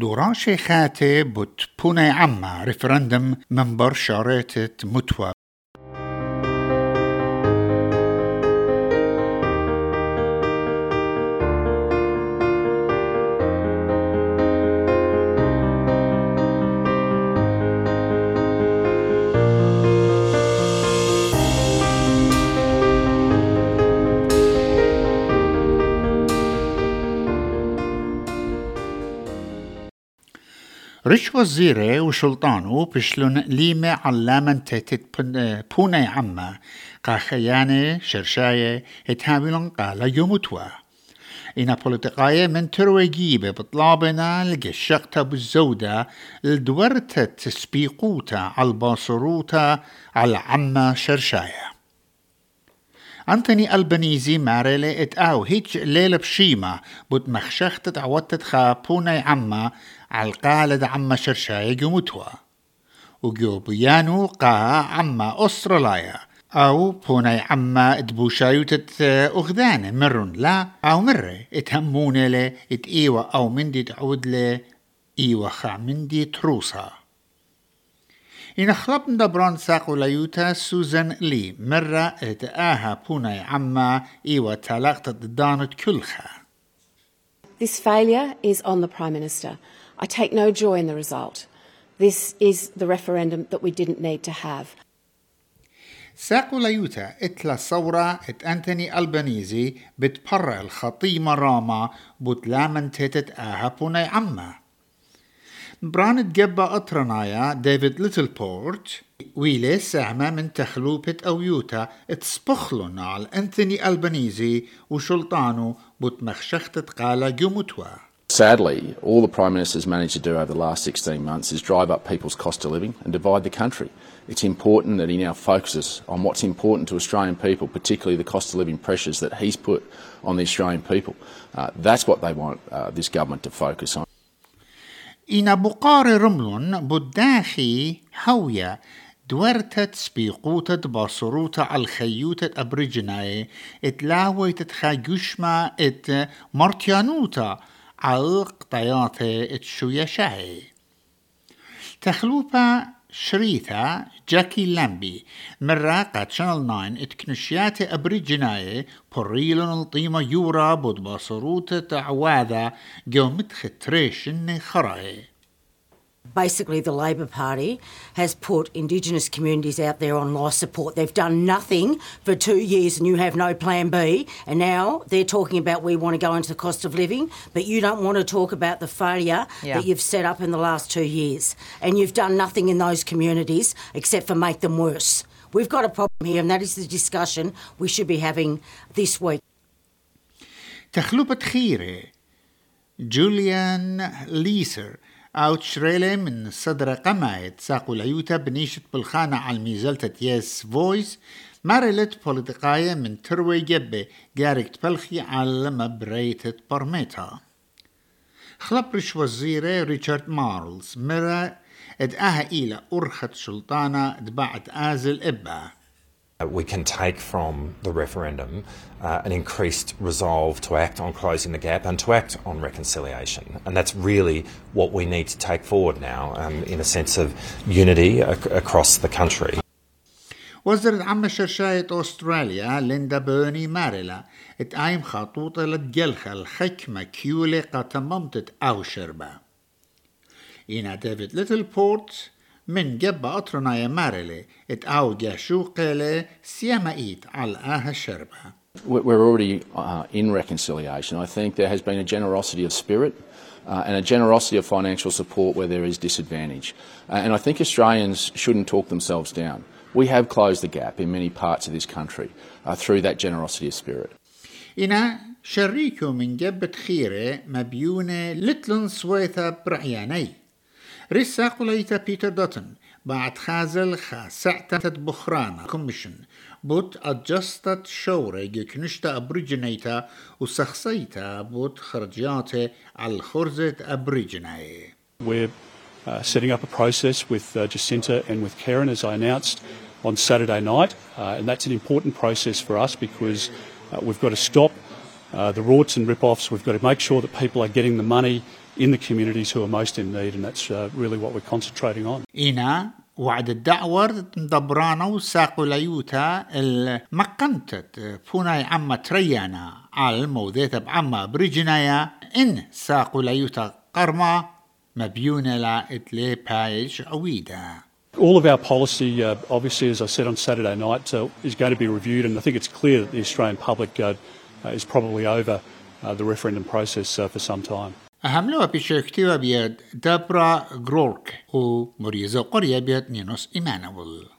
دوراشي خاتي بوت بوني عما ريفرندم منبر شارتة متوى رش وزيري وشلطانو بشلون ليمة علامن تتت بوني عما. قاخياني شرشاية اتهابلون قال يموتوا إنا بوليتقاية من ترويجيبة بطلابنا لقشقتا بالزودة الدورتة سبيقوتا على الباصروتا على عما شرشاية. أنتوني ألبانيزي ماريلي ات أو هيج ليلة بشيمة بود مخشخت تعودت خابوني عما على القالد عما شرشاية جمتوا وجو بيانو قا عما أستراليا أو بوني عما دبوشايوتت أغذان مرن لا أو مرة اتهموني لي ات إيوة أو مندي تعود لي إيوة خا مندي تروسا إن خلب دبران ساقو ليوتا سوزن لي مرة اتآها بوني عما إيوة تلاقت دانت كلخا This failure is on the Prime Minister. I take no joy in the result. This is the referendum that we didn't need to have. ساقو ليوتا إتلا صورة إت أنتوني ألبانيزي بتبرع الخطيمة راما بتلامن تتت آها بوني عما بران تجبا أطرنايا ديفيد ليتلبورت ويلي ساهمة من تخلوبة أويوتا اتسبخلن على أنتوني ألبانيزي وشلطانو بتمخشخت قالا جمتوا Sadly, all the Prime Minister's managed to do over the last 16 months is drive up people's cost of living and divide the country. It's important that he now focuses on what's important to Australian people, particularly the cost of living pressures that he's put on the Australian people. Uh, that's what they want uh, this government to focus on. إن بقار رملون بداخي حويا دورتت سبيقوتة باصروتة الخيوتة أبرجناي اتلاوي تتخاجوشما إت مرتيانوتا علق طياتي إت شويشاي. تخلوبا شريثة جاكي لامبي من راقة شانل ناين اتكنشيات أبري جناية بريلون الطيمة يورا بود بصروت تعواذا قومتخ تريش إني خرايه Basically, the Labor Party has put Indigenous communities out there on life support. They've done nothing for two years and you have no plan B. And now they're talking about we want to go into the cost of living, but you don't want to talk about the failure Yeah. that you've set up in the last two years. And you've done nothing in those communities except for make them worse. We've got a problem here, and that is the discussion we should be having this week. تخلوبة خيرة جوليان ليسر أو تشريلة من صدر قمايت ساقو العيوتا بنيشة بالخانة على ميزلتة يس فويس. مارلت بوليتقاية من تروي جبة. جاركت بلخي على مبريتة برميتا خلبرش وزيرة ريتشارد مارلز. مرة ادقاها إلى أرخت سلطانة دبعت آزل إبا. We can take from the referendum uh, an increased resolve to act on closing the gap and to act on reconciliation. And that's really what we need to take forward now um, in a sense of unity ac- across the country. وزرت عم شرشاية أستراليا ليندا بيرني ماريلا اتقايم خطوطة للجلخة الحكمة كيولي قتممتت أو شربة إنا ديفيد ليتل بورت من جبا أطرنا يا ماريلي اتقاو جاشو قيلي سيما إيت على آها شربة We- We're already uh, in reconciliation. I think there has been a generosity of spirit uh, and a generosity of financial support where there is disadvantage. Uh, and I think Australians shouldn't talk themselves down. We have closed the gap in many parts of this country uh, through that generosity of spirit. إنا شريكو من جبة خيرة مبيونة لتلن سويثة برعياني رسا قليتا بيتر دوتن بعد خازل خا سعتة بخرانا كوميشن بوت أجستت شورة جكنشتا أبريجنيتا وسخصيتا بوت خرجياتي على الخرزة أبريجناي We're uh, setting up a process with uh, Jacinta and with Karen, as I announced on Saturday night, uh, and that's an important process for us because uh, we've got to stop uh, the rorts and rip-offs. We've got to make sure that people are getting the money in the communities who are most in need, and that's uh, really what we're concentrating on. إنا وعد الدعور دبرانا ساقو ليوتا المقنتت فوناي عما تريانا على الموذيت بعما برجنايا إن ساقو ليوتا قرما مبيونة لا إتلي بايج عويدا All of our policy, uh, obviously, as I said on Saturday night, uh, is going to be reviewed, and I think it's clear that the Australian public uh, is probably over uh, the referendum process uh, for some time. أهم لو بيشكتوا بيد دبرا جرورك ومريزة قرية بيد نينوس إيمانويل